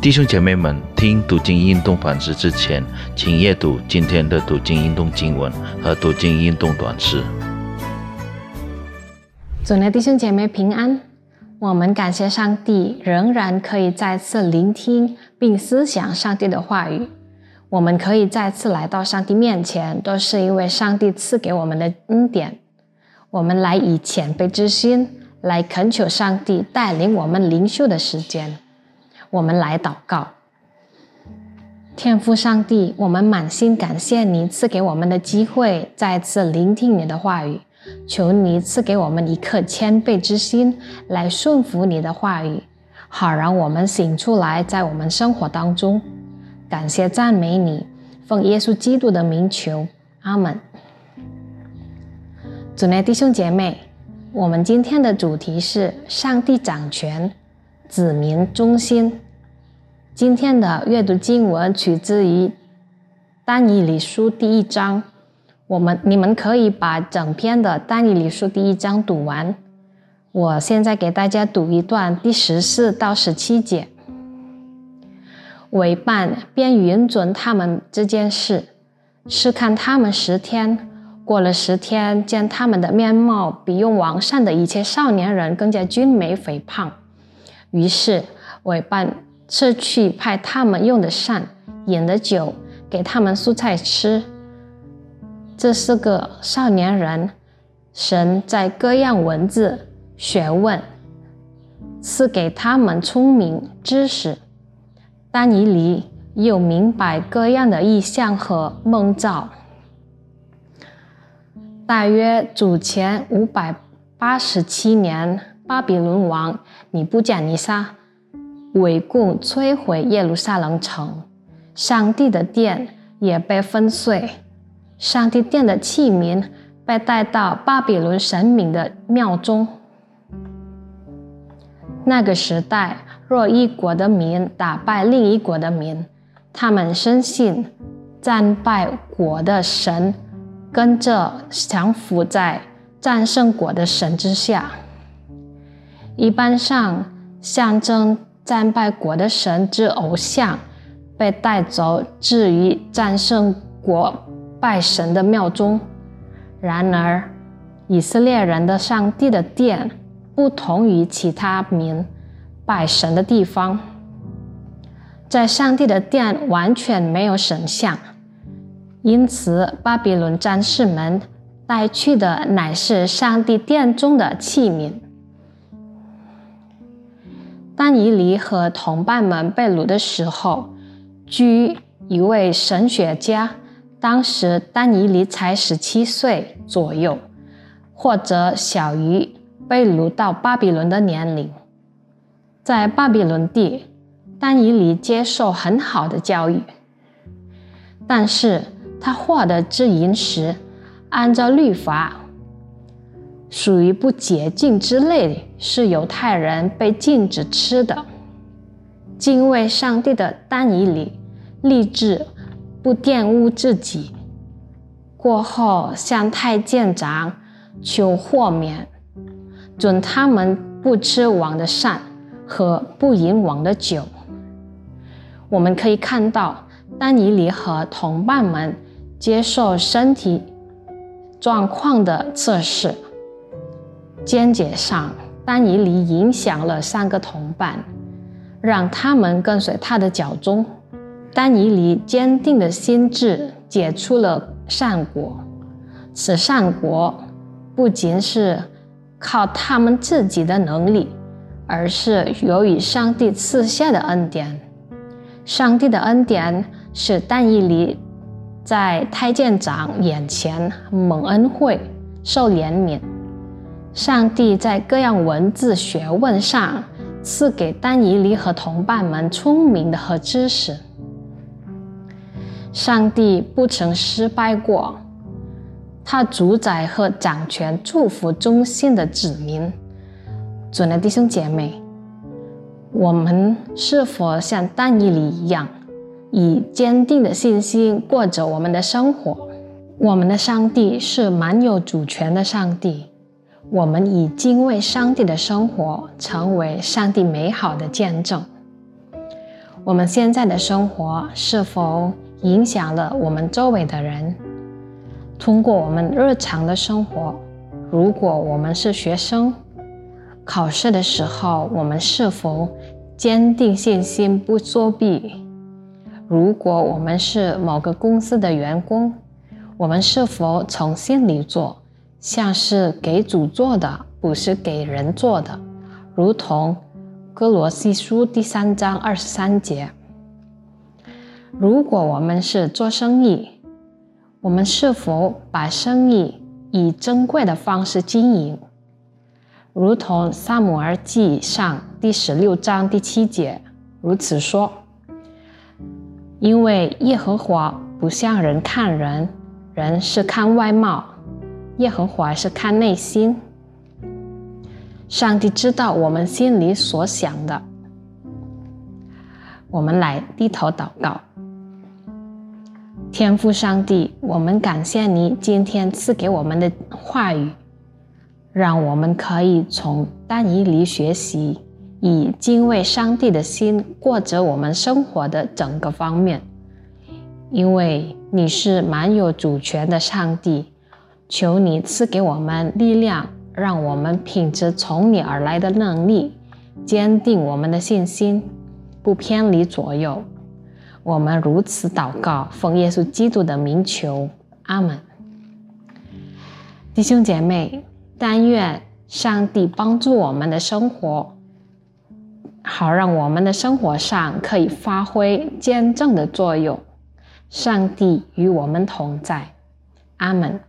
弟兄姐妹们，听读经运动反思之前，请阅读今天的读经运动经文和读经运动短诗。主内弟兄姐妹平安，我们感谢上帝，仍然可以再次聆听并思想上帝的话语。我们可以再次来到上帝面前，都是因为上帝赐给我们的恩典。我们来以谦卑之心来恳求上帝带领我们灵修的时间。我们来祷告，天父上帝，我们满心感谢你赐给我们的机会，再次聆听你的话语。求你赐给我们一颗谦卑之心，来顺服你的话语，好让我们醒出来，在我们生活当中。感谢赞美你，奉耶稣基督的名求，阿门。主内弟兄姐妹，我们今天的主题是上帝掌权。子民中心。今天的阅读经文取自于但以理书第一章。我们你们可以把整篇的但以理书第一章读完。我现在给大家读一段第十四到十七节。委办便允准他们这件事，试看他们十天。过了十天，见他们的面貌比用王善的一切少年人更加俊美肥胖。于是，委办撤去派他们用的膳、饮的酒，给他们蔬菜吃。这四个少年人，神在各样文字、学问赐给他们聪明知识。丹尼里又明白各样的意象和梦兆。大约主前五百八十七年。巴比伦王尼布甲尼撒围攻摧毁耶路撒冷城，上帝的殿也被粉碎，上帝殿的器皿被带到巴比伦神明的庙中。那个时代，若一国的民打败另一国的民，他们深信战败国的神跟着降服在战胜国的神之下。一般上，象征战败国的神之偶像被带走置于战胜国拜神的庙中。然而，以色列人的上帝的殿不同于其他民拜神的地方，在上帝的殿完全没有神像，因此巴比伦战士们带去的乃是上帝殿中的器皿。丹尼里和同伴们被掳的时候，据一位神学家，当时丹尼里才十七岁左右，或者小于被掳到巴比伦的年龄。在巴比伦地，丹尼里接受很好的教育，但是他获得知银时，按照律法。属于不洁净之类，是犹太人被禁止吃的。敬畏上帝的丹尼里立志不玷污自己。过后向太监长求豁免，准他们不吃王的膳和不饮王的酒。我们可以看到丹尼里和同伴们接受身体状况的测试。间接上，丹尼里影响了三个同伴，让他们跟随他的脚踪。丹尼里坚定的心智结出了善果。此善果不仅是靠他们自己的能力，而是由于上帝赐下的恩典。上帝的恩典使丹尼里在太监长眼前蒙恩惠，受怜悯。上帝在各样文字学问上赐给丹尼里和同伴们聪明的和知识。上帝不曾失败过，他主宰和掌权，祝福忠心的子民。主的弟兄姐妹，我们是否像丹尼里一样，以坚定的信心过着我们的生活？我们的上帝是蛮有主权的上帝。我们以敬畏上帝的生活，成为上帝美好的见证。我们现在的生活是否影响了我们周围的人？通过我们日常的生活，如果我们是学生，考试的时候我们是否坚定信心不作弊？如果我们是某个公司的员工，我们是否从心里做，像是给主做的，不是给人做的？如同哥罗西书第三章二十三节。如果我们是做生意，我们是否把生意以珍贵的方式经营？如同萨姆尔记上第十六章第七节如此说。因为耶和华不像人看人，人是看外貌，耶和华是看内心。上帝知道我们心里所想的。我们来低头祷告，天父上帝，我们感谢你今天赐给我们的话语，让我们可以从单一里学习。以敬畏上帝的心过着我们生活的整个方面，因为你是蛮有主权的上帝，求你赐给我们力量，让我们凭着从你而来的能力，坚定我们的信心，不偏离左右。我们如此祷告，奉耶稣基督的名求，阿门。弟兄姐妹，但愿上帝帮助我们的生活。好，让我们的生活上可以发挥见证的作用。上帝与我们同在，阿门。